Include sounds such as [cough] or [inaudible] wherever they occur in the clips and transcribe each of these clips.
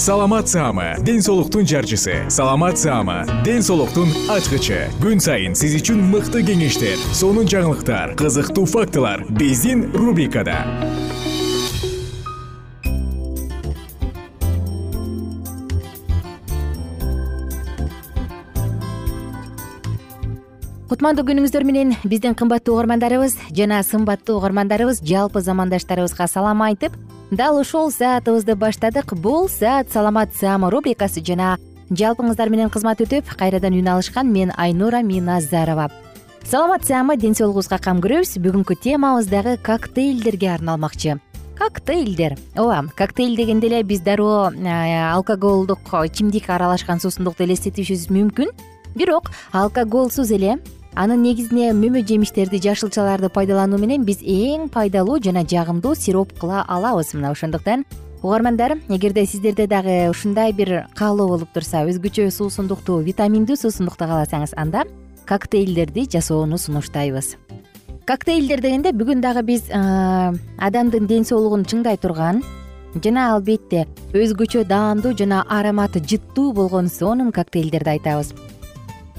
саламат саама ден соолуктун жарчысы. Саламат саама ден соолуктун ачкычы. Күн сайын сиз үчүн мыкты кеңештер сонун жаңылыктар кызыктуу фактылар биздин рубрикада. Кутмандуу күнүңүздөр менен биздин кымбаттуу угармандарыбыз жана сымбаттуу угармандарыбыз жалпы замандаштарыбызга салам айтып дал ушул саатыбызды баштадык. Бул саат саламат саама рубрикасы жана жалпыңыздар менен кызмат өтүп кайрадан үн алышкан мен айнура миназарова. Саламат саама ден соолугубузга кам көрөбүз. Бүгүнкү темабыз дагы коктейлдерге арналмакчы. Коктейлдер ооба коктейль дегенде эле биз дароо алкоголдук ичимдик аралашкан суусундукту элестетишибиз мүмкүн. Бирок алкоголсуз эле анын негизине мөмө жемиштерди жашылчаларды пайдалануу менен биз эң пайдалуу жана жагымдуу сироп кыла алабыз. Мына ошондуктан угармандар эгерде сиздерде дагы ушундай бир каалоо болуп турса өзгөчө суусундукту витаминдүү суусундукту кааласаңыз анда коктейлдерди жасоону сунуштайбыз. Коктейлдер дегенде бүгүн дагы биз адамдын ден соолугун чыңдай турган жана албетте өзгөчө даамдуу жана ароматы жыттуу болгон сонун коктейлдерди айтабыз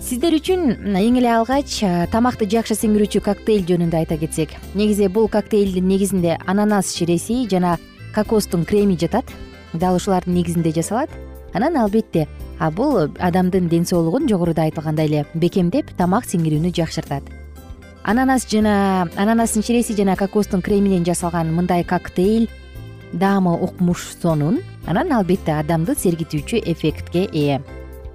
сиздер үчүн эң эле алгач тамакты жакшы сиңирүүчү коктейль жөнүндө айта кетсек. Негизи бул коктейлдин негизинде ананас ширеси жана кокостун креми жатат. Дал ушулардын негизинде жасалат. Анан албетте бул адамдын ден соолугун жогоруда айтылгандай эле бекемдеп тамак сиңирүүнү жакшыртат. Ананас жана ананастын ширеси жана кокостун креминен жасалган мындай коктейль даамы укмуш сонун. Анан албетте адамды сергитүүчү эффектке ээ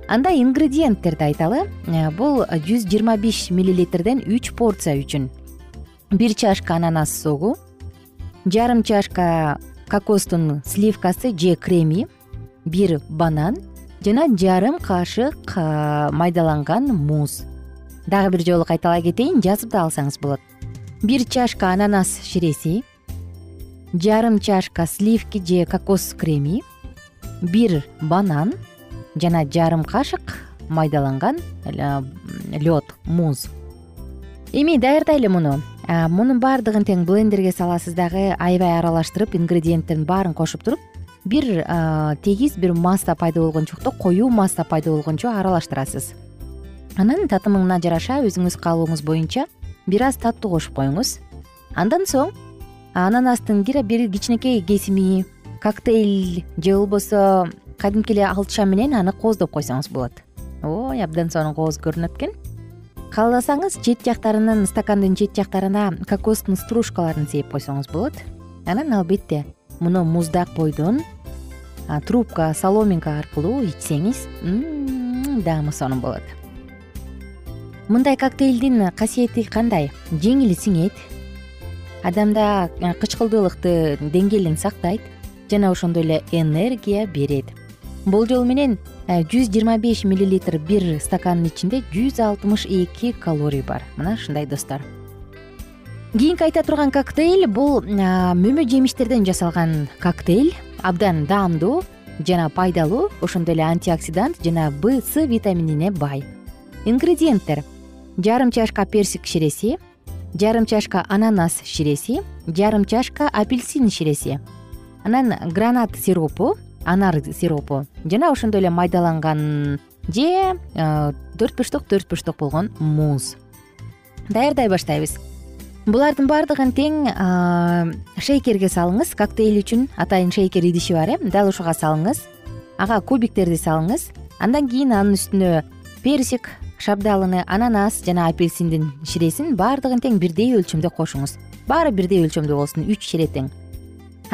анда ингредиенттерди айталы. Э, бул жүз жыйырма беш миллилитрден үч порция үчүн. Бир чашка ананас согу жарым чашка кокостун сливкасы же креми бир банан жана жарым кашык майдаланган муз. Дагы бир жолу кайталай кетейин жазып да алсаңыз болот. Бир чашка ананас ширеси жарым чашка сливки же кокос креми бир банан жана жарым кашык майдаланган лед муз. Эми даярдайлы муну. Мунун баардыгын тең блендерге саласыз дагы аябай аралаштырып ингредиенттердин баарын кошуп туруп бир тегиз бир масса пайда болгончокто коюу масса пайда болгончо аралаштырасыз. Анан татымына жараша өзүңүз каалооңуз боюнча бир аз таттуу кошуп коюңуз. Андан соң ананастын бир кичинекей кесими коктейль же болбосо кадимки эле алча менен аны кооздоп койсоңуз болот. Ой абдан сонун кооз көрүнөт экен. Кааласаңыз чет жактарынын стакандын чет жактарына кокостун стружкаларын сээп койсоңуз болот. Анан албетте муну муздак бойдон трубка соломинка аркылуу ичсеңиз даамы сонун болот. Мындай коктейлдин касиети кандай? Жеңил сиңет. Адамда кычкылдуулукты деңгээлин сактайт жана ошондой эле энергия берет бул жол менен э, жүз жыйырма беш миллилитр бир стакандын ичинде жүз алтымыш эки калорий бар. Мына ушундай достор. Кийинки айта турган коктейль бул мөмө жемиштерден жасалган коктейль. Абдан даамдуу жана пайдалуу ошондой эле антиоксидант жана б с витаминине бай. Ингредиенттер жарым чашка персик ширеси жарым чашка ананас ширеси жарым чашка апельсин ширеси анан гранат сиропу анар сиропу. Жана ошондой эле майдаланган же төрт бурчтук төрт бурчтук болгон муз. Даярдай баштайбыз. Булардын баардыгын тең шейкерге салыңыз. Коктейль үчүн атайын шейкер идиши бар э. Дал ушуга салыңыз. Ага кубиктерди салыңыз. Андан кийин анын үстүнө персик шабдалыны ананас жана апельсиндин ширесин баардыгын тең бирдей өлчөмдө кошуңуз. Баары бирдей өлчөмдө болсун. Үч шире тең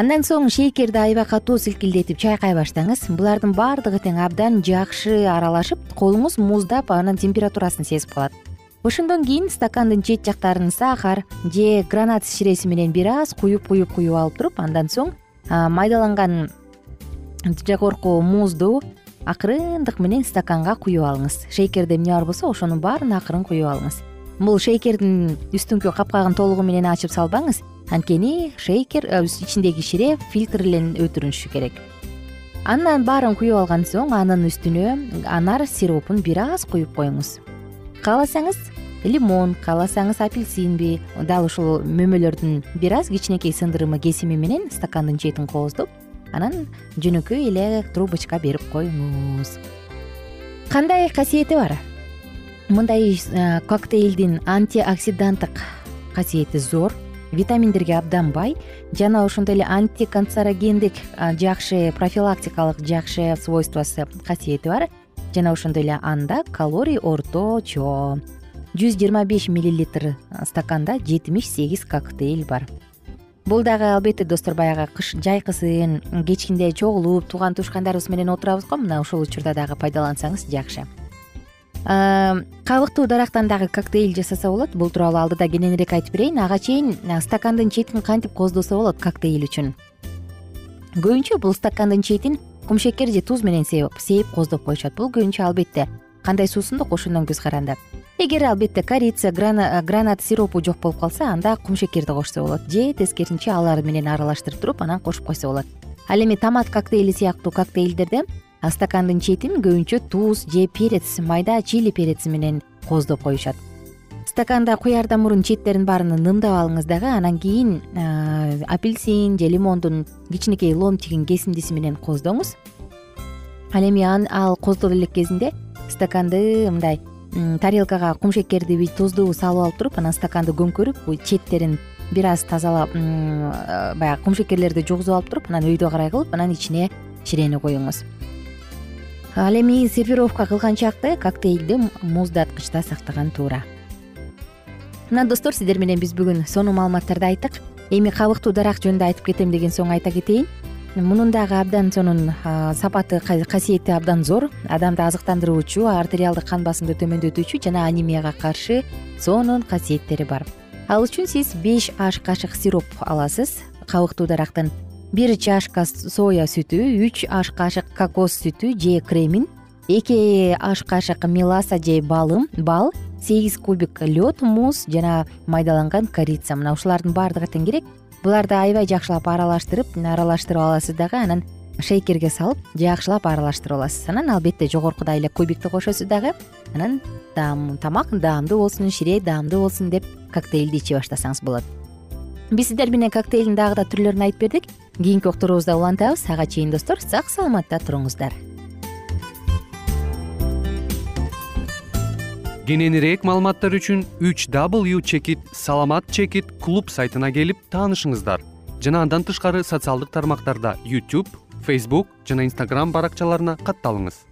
андан соң шейкерди аябай катуу силкилдетип чайкай баштаңыз. Булардын баардыгы тең абдан жакшы аралашып колуңуз муздап анын температурасын сезип калат. Ошондон кийин стакандын чет жактарын сахар же гранат ширеси менен бир аз куюп куюп куюп алып туруп андан соң майдаланган жогорку музду акырындык менен стаканга куюп алыңыз. Шейкерде эмне бар болсо ошонун баарын акырын куюп алыңыз. Бул шейкердин үстүңкү капкагын толугу менен ачып салбаңыз анткени шейкер ичиндеги шире фильтрлен өтүрүшү керек. Андан баарын куюп алгандан соң анын үстүнө анар сиропун бир аз куюп коюңуз. Кааласаңыз лимон кааласаңыз апельсинби дал ушул мөмөлөрдүн бир аз кичинекей сындырымы кесими менен стакандын четин кооздоп анан жөнөкөй эле трубочка берип коюңуз. Кандай касиети бар? Мындай э, коктейлдин антиоксиданттык касиети зор витаминдерге абдан бай жана ошондой эле антиканцерогендик жакшы профилактикалык жакшы свойствосу касиети бар жана ошондой эле анда калорий орточо жүз жыйырма беш миллилитр стаканда жетимиш сегиз коктейль бар. Бул дагы албетте достор баягы кыш жайкысын кечкинде чогулуп тууган туушкандарыбыз менен отурабыз го мына ушул учурда дагы пайдалансаңыз жакшы кабыктуу дарактан дагы коктейль жасаса болот. Бул тууралуу алдыда кененирээк айтып берейин. Ага чейин стакандын четин кантип кооздосо болот коктейль үчүн? Көбүнчө бул стакандын четин кумшекер же туз менен сээп кооздоп коюшат. Бул көбүнчө албетте кандай суусундук ошондон көз каранды. Эгер албетте корица гранат сиропу жок болуп калса анда кумшекерди кошсо болот. Же тескерисинче алар менен аралаштырып туруп анан кошуп койсо болот. Ал эми томат коктейли сыяктуу коктейлдерде стакандын четин көбүнчө туз же перец майда чили перец менен кооздоп коюшат. Стаканда куярдан мурун четтерин баарын нымдап алыңыз дагы анан кийин апельсин же лимондун кичинекей ломтигин кесиндиси менен кооздоңуз ал эми ал кооздоп элек кезинде стаканды мындай тарелкага кумшекердиби тузду салып алып туруп анан стаканды көмкөрүп четтерин бир аз тазалап баягы кумшекерлерди жугузуп алып туруп анан өйдө карай кылып анан ичине ширени коюңуз ал эми сервировка кылган чакты коктейлди муздаткычта сактаган туура. Мына достор сиздер менен биз бүгүн сонун маалыматтарды айттык. Эми кабыктуу дарак жөнүндө айтып кетем деген соң айта кетейин. Мунун дагы абдан сонун сапаты касиети абдан зор. Адамды азыктандыруучу артериалдык кан басымды төмөндөтүүчү жана анемияга каршы сонун касиеттери бар. Ал үчүн сиз беш аш кашык сироп аласыз кабыктуу дарактын бир чашка соя сүтү үч аш кашык кокос сүтү же кремин эки аш кашык меласа же балым бал сегиз кубик лед муз жана майдаланган корица. Мына ушулардын баардыгы тең керек. Буларды аябай жакшылап аралаштырып аралаштырып аласыз дагы анан шейкерге салып жакшылап аралаштырып аласыз. Анан албетте жогоркудай эле кубикти кошосуз дагы анан тамак даамдуу болсун ширээ даамдуу болсун деп коктейлди иче баштасаңыз болот. Биз сиздер менен коктейлдин дагы да түрлөрүн айтып бердик кийинки уктуруубузда улантабыз. Ага чейин достор сак саламатта туруңуздар. Кененирээк маалыматтар үчүн үч w чекит саламат чекит клуб сайтына келип таанышыңыздар. Жана андан тышкары социалдык тармактарда youtube facebook жана instagram баракчаларына катталыңыз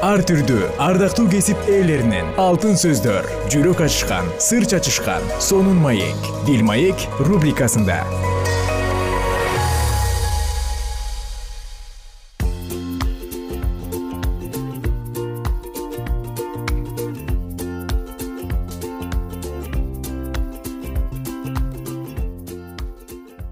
ар түрдүү ардактуу кесип ээлеринен. Алтын сөздөр жүрөк ачышкан сыр чачышкан сонун маек. Дил маек рубрикасында.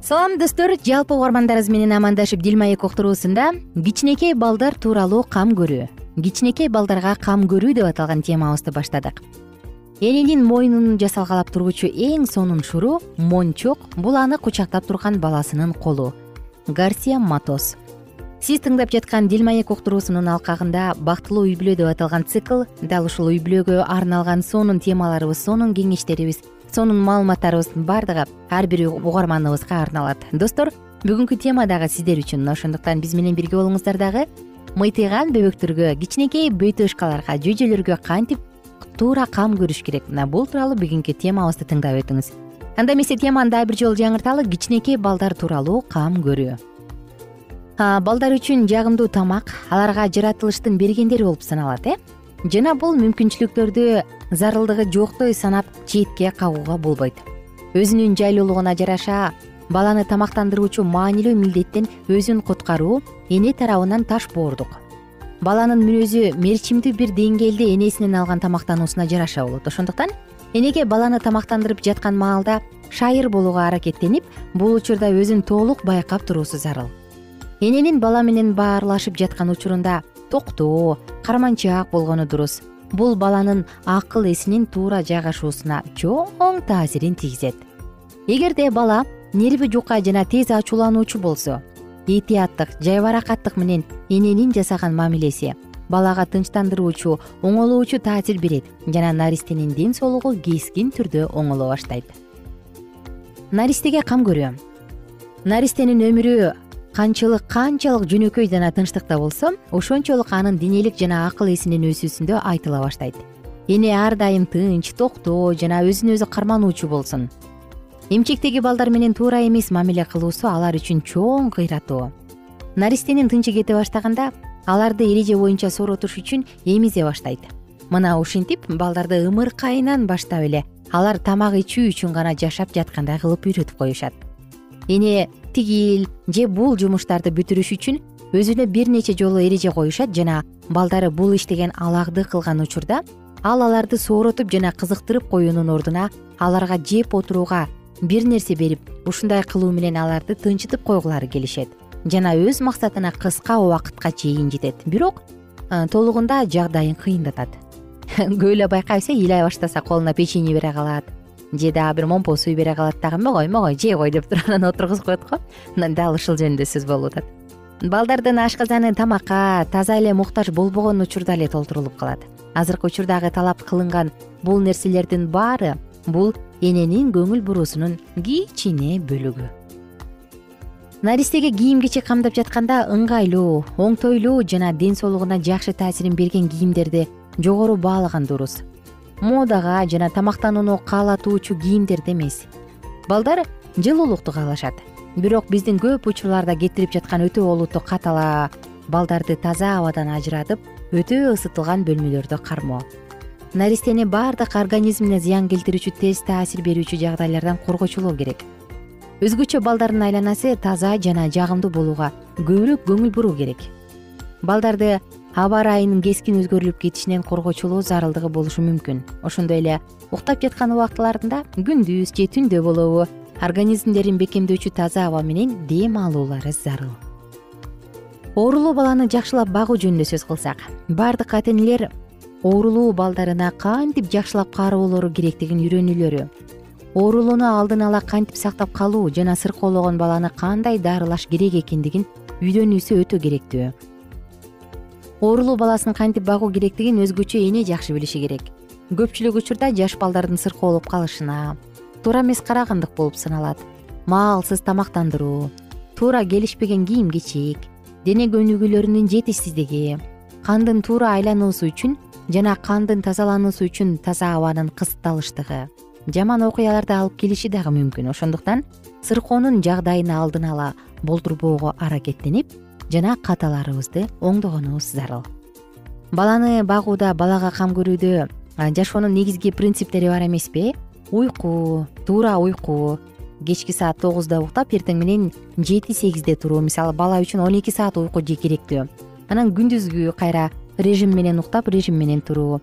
Салам достор. Жалпы угармандарыбыз менен амандашып дил маек уктуруусунда кичинекей балдар тууралуу кам көрүү кичинекей балдарга кам көрүү деп аталган темабызды баштадык. Эненин мойнун жасалгалап тургучу эң сонун шуру мончок бул аны кучактап турган баласынын колу гарсия матос. Сиз тыңдап жаткан дил маек уктуруусунун алкагында бактылуу үй бүлө деп аталган цикл дал ушул үй бүлөгө арналган сонун темаларыбыз сонун кеңештерибиз сонун маалыматтарыбыз баардыгы ар бир угарманыбызга арналат. Достор бүгүнкү тема дагы сиздер үчүн ошондуктан биз менен бирге болуңуздар дагы мыйтыйган бөбөктөргө кичинекей бөйтөшкаларга жөжөлөргө кантип туура кам көрүш керек? Мына бул тууралуу бүгүнкү темабызды тыңдап өтүңүз. Анда эмесе теманы дагы бир жолу жаңырталы кичинекей балдар тууралуу кам көрүү. Балдар үчүн жагымдуу тамак аларга жаратылыштын бергендери болуп саналат э? Жана бул мүмкүнчүлүктөрдү зарылдыгы жоктой санап четке кагууга болбойт. Өзүнүн жайлуулугуна жараша баланы тамактандыруучу маанилүү милдеттен өзүн куткаруу эне тарабынан таш боордук. Баланын мүнөзү мерчимдүү бир деңгээлде энесинен алган тамактануусуна жараша болот. Ошондуктан энеге баланы тамактандырып жаткан маалда шайыр болууга аракеттенип бул учурда өзүн толук байкап туруусу зарыл. Эненин бала менен баарлашып жаткан учурунда токтоо карманчаак болгону дурус. Бул баланын акыл эсинин туура жайгашуусуна чоң таасирин тийгизет. Эгерде бала нерви жука жана тез ачуулануучу болсо этияттык жайбаракаттык менен эненин жасаган мамилеси балага тынчтандыруучу оңолоочу таасир берет жана наристенин ден соолугу кескин түрдө оңоло баштайт. Наристеге кам көрүү наристенин өмүрү канчылык канчалык жөнөкөй жана тынчтыкта болсо ошончолук анын денелик жана акыл эсинин өсүүсүндө айтыла баштайт. Эне ар дайым тынч токтоо жана өзүн өзү кармануучу болсун эмчектеги балдар менен туура эмес мамиле кылуусу алар үчүн чоң кыйратуу наристенин тынчы кете баштаганда аларды эреже боюнча сооротуш үчүн эмизе баштайт. Мына ушинтип балдарды ымыркайынан баштап эле алар тамак ичүү үчүн гана жашап жаткандай кылып үйрөтүп коюшат. Эне тигил же бул жумуштарды бүтүрүш үчүн өзүнө бир нече жолу эреже коюшат жана балдары бул иштеген алагды кылган учурда ал аларды сооротуп жана кызыктырып коюунун ордуна аларга жеп отурууга бир нерсе берип ушундай кылуу менен аларды тынчытып койгулары келишет. Жана өз максатына кыска убакытка чейин жетет. Бирок э, толугунда жагдайын кыйындатат. [laughs] Көп эле байкайбыз э ыйлай баштаса колуна печенье бере калат. Же дагы бир момпо суу бере калат дагы. Могой могой жей кой деп туруп анан отургузуп коет го. Дал ушул жөнүндө сөз болуп атат. Балдардын ашказаны тамакка таза эле муктаж болбогон учурда эле толтурулуп калат. Азыркы учурдагы талап кылынган бул нерселердин баары бул эненин көңүл буруусунун кичине бөлүгү. Наристеге кийим кечек камдап жатканда ыңгайлуу оңтойлуу жана ден соолугуна жакшы таасирин берген кийимдерди жогору баалаган дурус. Модага жана тамактанууну каалатуучу кийимдерди эмес. Балдар жылуулукту каалашат. Бирок биздин көп учурларда кетирип жаткан өтө олуттуу катала балдарды таза абадан ажыратып өтө ысытылган бөлмөлөрдө кармоо наристени баардык организмине зыян келтирүүчү терс таасир берүүчү жагдайлардан коргочулоо керек. Өзгөчө балдардын айланасы таза жана жагымдуу болууга көбүрөөк көңүл буруу керек. Балдарды аба ырайынын кескин өзгөрүлүп кетишинен коргочулоо зарылдыгы болушу мүмкүн. Ошондой эле уктап жаткан убактыларында күндүз же түндө болобу. Организмдерин бекемдөөчү таза аба менен дем алуулары зарыл. Оорулуу баланы жакшылап багуу жөнүндө сөз кылсак баардык ата энелер оорулуу балдарына кантип жакшылап кароолору керектигин үйрөнүүлөрү? Оорулууну алдын ала кантип сактап калуу жана сыркоологон баланы кандай дарылаш керек экендигин үйрөнүүсү өтө керектүү? Оорулуу баласын кантип багуу керектигин өзгөчө эне жакшы билиши керек. Көпчүлүк учурда жаш балдардын сыркоолоп калышына туура эмес карагандык болуп саналат. Маалсыз тамактандыруу туура келишпеген кийим кечек дене көнүгүүлөрүнүн жетишсиздиги кандын туура айлануусу үчүн жана кандын тазалануусу үчүн таза абанын кысытталыштыгы жаман окуяларды алып келиши дагы мүмкүн. Ошондуктан сыркоонун жагдайын алдын ала болтурбоого аракеттенип жана каталарыбызды оңдогонубуз зарыл. Баланы багууда балага кам көрүүдө жашоонун негизги принциптери бар эмеспи? Уйку туура уйку. Кечки саат тогузда уктап эртең менен жети сегизде туруу мисалы бала үчүн он эки саат уйку керектүү. Анан күндүзгү кайра режим менен уктап режим менен туруу.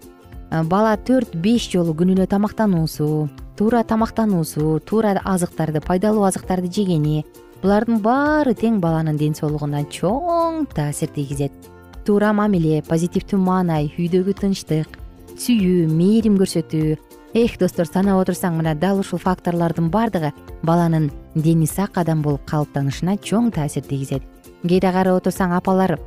Бала төрт беш жолу күнүнө тамактануусу туура тамактануусу туура азыктарды пайдалуу азыктарды жегени булардын баары тең баланын ден соолугуна чоң таасир тийгизет. Туура мамиле позитивдүү маанай үйдөгү тынчтык сүйүү мээрим көрсөтүү. Эх достор санап отурсаң мына дал ушул факторлордун баардыгы баланын дени сак адам болуп калыптанышына чоң таасир тийгизет. Кээде карап отурсаң апалар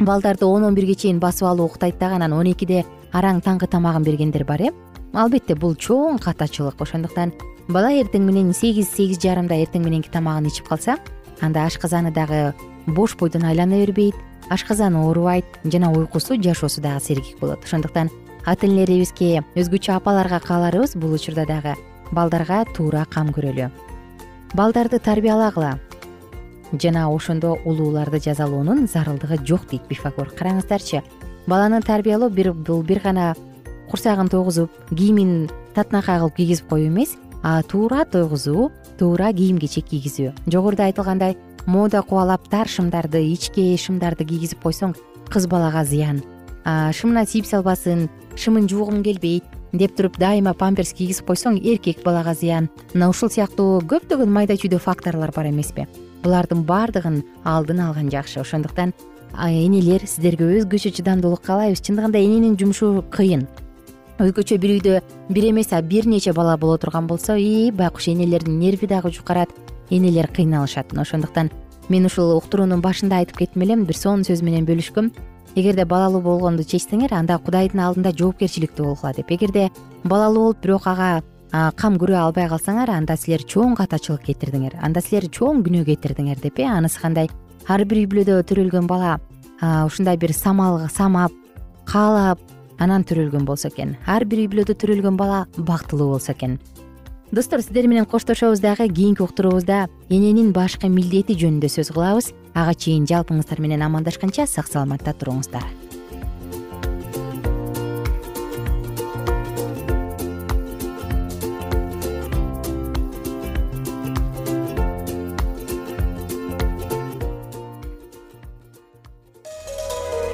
балдарды он он бирге чейин басып алып уктайт дагы анан он экиде араң таңкы тамагын бергендер бар э? Албетте бул чоң катачылык. Ошондуктан бала эртең менен сегиз сегиз жарымда эртең мененки тамагын ичип калса анда ашказаны дагы бош бойдон айлана бербейт ашказаны оорубайт жана уйкусу жашоосу дагы сергек болот. Ошондуктан ата энелерибизге өзгөчө апаларга кааларыбыз бул учурда дагы балдарга туура кам көрөлү. Балдарды тарбиялагыла жана ошондо улууларды жазалоонун зарылдыгы жок дейт пифагор. Караңыздарчы баланы тарбиялоо бул бир гана курсагын тойгузуп кийимин татынакай кылып кийгизип коюу эмес а туура тойгузуу туура кийим кечек кийгизүү жогоруда айтылгандай мода кубалап тар шымдарды ичке шымдарды кийгизип койсоң кыз балага зыян. Шымына siiп салбасын шымын жуугум келбейт деп туруп дайыма памперс кийгизип койсоң эркек балага зыян. Мына ушул сыяктуу көптөгөн майда чүйдө факторлор бар эмеспи булардын баардыгын алдын алган жакшы. Ошондуктан энелер сиздерге өзгөчө чыдамдуулук каалайбыз. Чындыгында эненин жумушу кыйын. Өзгөчө бир үйдө бир эмес а бир нече бала боло турган болсо и байкуш энелердин нерви дагы жукарат энелер кыйналышат мына ошондуктан мен ушул уктуруунун башында айтып кеттим элем бир сонун сөз менен бөлүшкөм. Эгерде балалуу болгонду чечсеңер анда кудайдын алдында жоопкерчиликтүү болгула деп. Эгерде балалуу болуп бирок ага кам көрө албай калсаңар анда силер чоң катачылык кетирдиңер. Анда силер чоң күнөө кетирдиңер деп э анысы кандай? Ар бир үй бүлөдө төрөлгөн бала ушундай бир самал самап каалап анан төрөлгөн болсо экен. Ар бир үй бүлөдө төрөлгөн бала бактылуу болсо экен. Достор сиздер менен коштошобуз дагы кийинки уктуруубузда эненин башкы милдети жөнүндө сөз кылабыз. Ага чейин жалпыңыздар менен амандашканча сак саламатта туруңуздар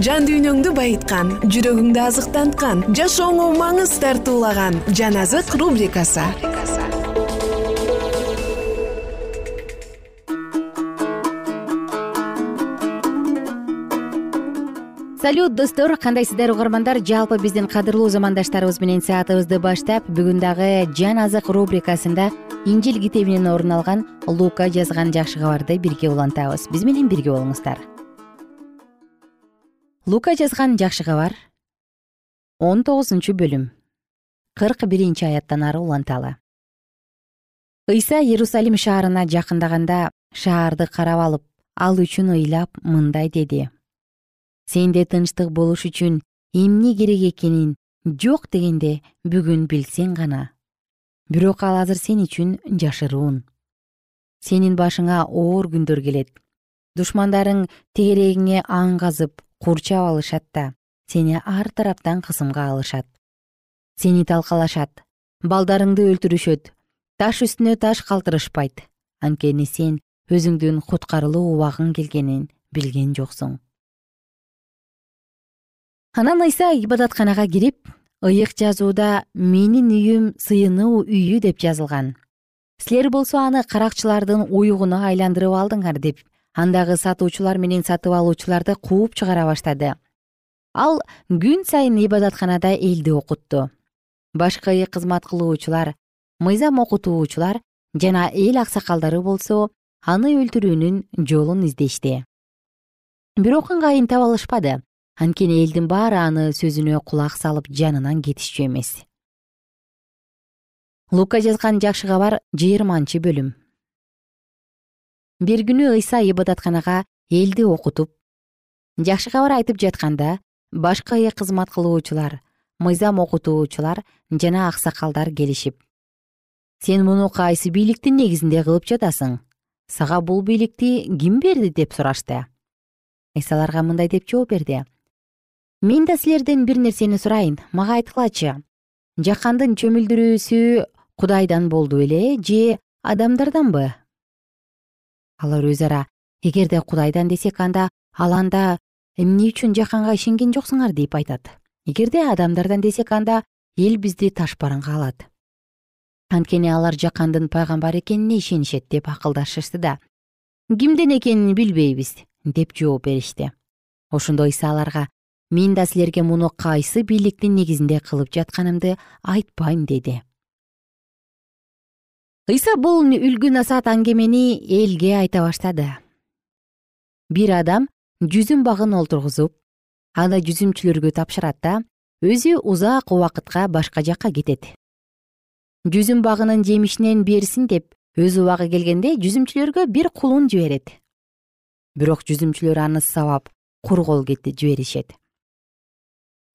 жан дүйнөңдү байыткан жүрөгүңдү азыктанткан жашооңо маңыз тартуулаган жан азык рубрикасы. Салют достор кандайсыздар угармандар? Жалпы биздин кадырлуу замандаштарыбыз менен саатыбызды баштап бүгүн дагы жан азык рубрикасында инжил китебинен орун алган лука жазган жакшы кабарды бирге улантабыз. Биз менен бирге болуңуздар лука жазган жакшы кабар он тогузунчу бөлүм. Кырк биринчи аяттан ары уланталы. Ыйса иерусалим шаарына жакындаганда шаарды карап алып ал үчүн ыйлап мындай деди. Сенде тынчтык болуш үчүн эмне керек экенин жок дегенде бүгүн билсең гана. Бирок ал азыр сен үчүн жашыруун. Сенин башыңа оор күндөр келет. Душмандарың тегерегиңе аңгазып курчап алышат да сени ар тараптан кысымга алышат. Сени талкалашат балдарыңды өлтүрүшөт таш үстүнө таш калтырышпайт. Анткени сен өзүңдүн куткарылуу убагың келгенин билген жоксуң. Анан ыйса ибадатканага кирип ыйык жазууда менин үйүм сыйынуу үйү деп жазылган. Силер болсо аны каракчылардын уюгуна айландырып алдыңар деп андагы сатуучулар менен сатып алуучуларды кууп чыгара баштады. Ал күн сайын ибадатканада элди окутту башкы кызмат кылуучулар мыйзам окутуучулар жана эл аксакалдары болсо аны өлтүрүүнүн жолун издешти. Бирок ыңгайын таба алышпады. Анткени элдин баары аны сөзүнө кулак салып жанынан кетишчү эмес. Лука жазган жакшы кабар жыйырманчы бөлүм бир күнү ыйса ибадатканага элди окутуп жакшы кабар айтып жатканда башка кызмат кылуучулар мыйзам окутуучулар жана аксакалдар келишип сен муну кайсы бийликтин негизинде кылып жатасың? Сага бул бийликти ким берди деп сурашты. Ыйса аларга мындай деп жооп берди. Мен да силерден бир нерсени сурайын мага айткылачы жакандын чөмүлдүрүүсү кудайдан болду беле же адамдарданбы алар өз ара эгерде кудайдан десек анда ал анда эмне үчүн жаканга ишенген жоксуңар? дейп айтат. Эгерде адамдардан десек анда эл бизди ташбараңга алат анткени алар жакандын пайгамбары экенине ишенишет деп акылдашышты да. Кимден экенин билбейбиз? деп жооп беришти. Ошондо ыйса аларга мен да силерге муну кайсы бийликтин негизинде кылып жатканымды айтпайм деди ыйса бул үлгү насаат аңгемени элге айта баштады. Бир адам жүзүм багын олтургузуп аны жүзүмчүлөргө тапшырат да өзү узак убакытка башка жакка кетет. Жүзүм багынын жемишинен берсин деп өз убагы келгенде жүзүмчүлөргө бир кулун жиберет. Бирок жүзүмчүлөр аны сабап кур кол жиберишет.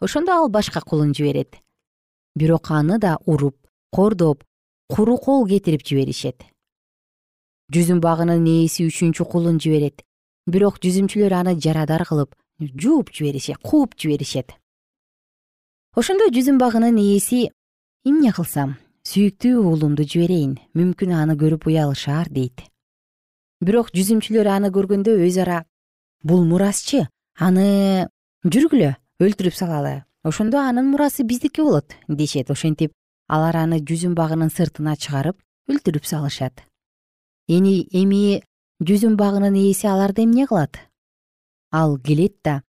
Ошондо ал башка кулун жиберет. Бирок аны да уруп кордоп куру кол кетирип жиберишет. Жүзүм багынын ээси үчүнчү кулун жиберет. Бирок жүзүмчүлөр аны жарадар кылып жууп жиберишет кууп жиберишет. Ошондо жүзүм багынын ээси эмне кылсам сүйүктүү уулумду жиберейин мүмкүн аны көрүп уялышаар дейт. Бирок жүзүмчүлөр аны көргөндө өз ара бул мурасчы аны жүргүлө өлтүрүп салалы ошондо анын мурасы биздики болот дешет ошентип алар аны жүзүм багынын сыртына чыгарып өлтүрүп салышат. Эми эми жүзүм багынын ээси аларды эмне кылат? Ал келет да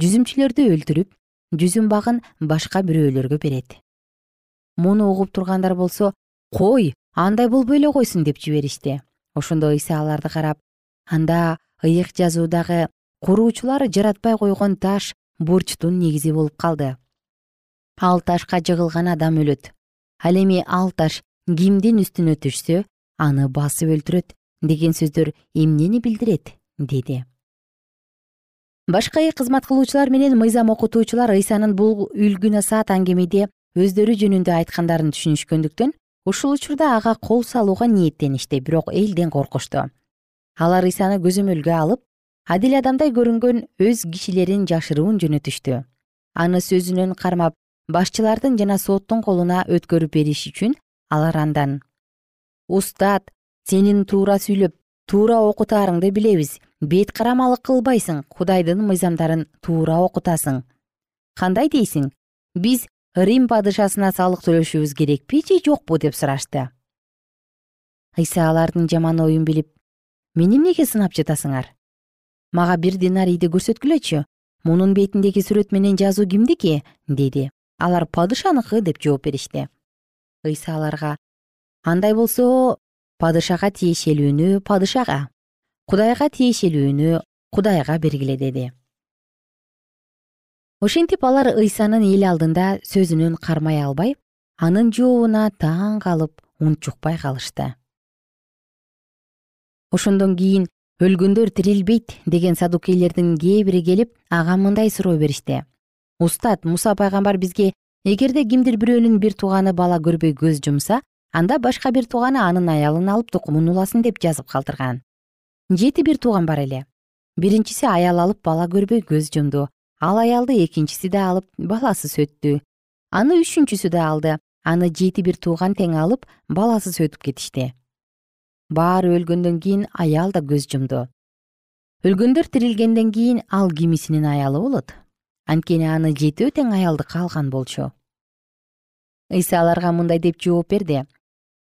жүзүмчүлөрдү өлтүрүп жүзүм багын башка бирөөлөргө берет. Муну угуп тургандар болсо кой андай болбой эле койсун? деп жиберишти ошондо ыйса аларды карап анда ыйык жазуудагы куруучулар жаратпай койгон таш бурчтун негизи болуп калды. Ал ташка жыгылган адам өлөт ал эми ал таш кимдин үстүнө түшсө аны басып өлтүрөт деген сөздөр эмнени билдирет? Деди. Башка кызмат кылуучулар менен мыйзам окутуучулар ыйсанын бул үлгү насаат аңгемеде өздөрү жөнүндө айткандарын түшүнүшкөндүктөн ушул учурда ага кол салууга ниеттеништи бирок элден коркушту алар ыйсаны көзөмөлгө алып адил адамдай көрүнгөн өз кишилерин жашыруун жөнөтүштү. Аны сөзүнөн кармап башчылардын жана соттун колуна өткөрүп бериш үчүн алар андан. Устат сенин туура сүйлөп туура окутаарыңды билебиз. Бет карамалык кылбайсың. Кудайдын мыйзамдарын туура окутасың кандай дейсиң? Биз рим падышасына салык төлөшүбүз керекпи же жокпу? деп сурашты ыйса алардын жаман оюн билип мени эмнеге сынап жатасыңар? Мага бир динарийди көрсөткүлөчү. Мунун бетиндеги сүрөт менен жазуу кимдики деди алар падышаныкы деп жооп беришти. Ыйса аларга андай болсо падышага тиешелүүнү падышага кудайга тиешелүүнү кудайга бергиле деди. Ошентип алар ыйсанын эл алдында сөзүнөн кармай албай анын жообуна таң калып унчукпай калышты. Ошондон кийин өлгөндөр тирилбейт деген садукейлердин кээ бири келип ага мындай суроо беришти устат муса пайгамбар бизге эгерде кимдир бирөөнүн бир тууганы бала көрбөй көз жумса анда башка бир тууганы анын аялын алып тукумун уласын деп жазып калтырган. Жети бир тууган бар эле. Биринчиси аял алып бала көрбөй көз жумду ал аялды экинчиси да алып баласыз өттү аны үчүнчүсү да алды аны жети бир тууган тең алып баласыз өтүп кетишти. Баары өлгөндөн кийин аял да көз жумду. Өлгөндөр тирилгенден кийин ал кимисинин аялы болот анткени аны жетөө тең аялдыкы алган болчу. Ыйса аларга мындай деп жооп берди.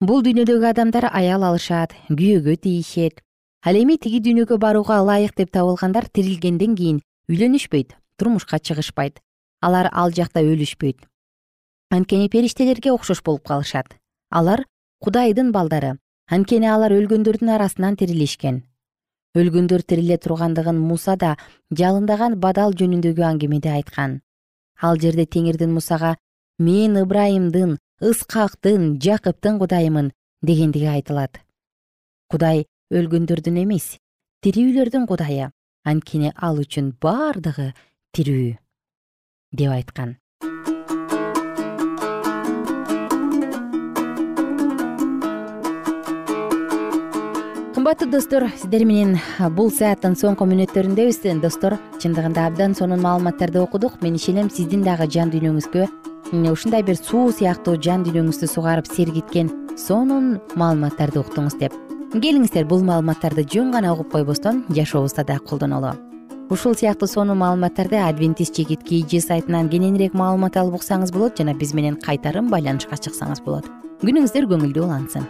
Бул дүйнөдөгү адамдар аял алышат күйөөгө тийишет. Ал эми тиги дүйнөгө барууга ылайык деп табылгандар тирилгенден кийин үйлөнүшпөйт турмушка чыгышпайт. Алар ал жакта өлүшпөйт. Анткени периштелерге окшош болуп калышат. Алар кудайдын балдары. Анткени алар өлгөндөрдүн арасынан тирилишкен өлгөндөр тириле тургандыгын муса да жалындаган бадал жөнүндөгү аңгемеде айткан. Ал жерде теңирдин мусага мен ыбрайымдын ыскактын жакыптын кудайымын дегендиги айтылат. Кудай өлгөндөрдүн эмес тирүүлөрдүн кудайы анткени ал үчүн бардыгы тирүү деп айткан кымбаттуу достор сиздер менен бул сааттын соңку мүнөттөрүндөбүз достор чындыгында абдан сонун маалыматтарды окудук. Мен ишенем сиздин дагы жан дүйнөңүзгө ушундай бир суу сыяктуу жан дүйнөңүздү сугарып сергиткен сонун маалыматтарды уктуңуз деп. Келиңиздер бул маалыматтарды жөн гана угуп койбостон жашообузда да колдонолу ушул сыяктуу сонун маалыматтарды адвентист жигит kg сайтынан кененирээк маалымат алып уксаңыз болот жана биз менен кайтарым байланышка чыксаңыз болот. Күнүңүздөр көңүлдүү улансын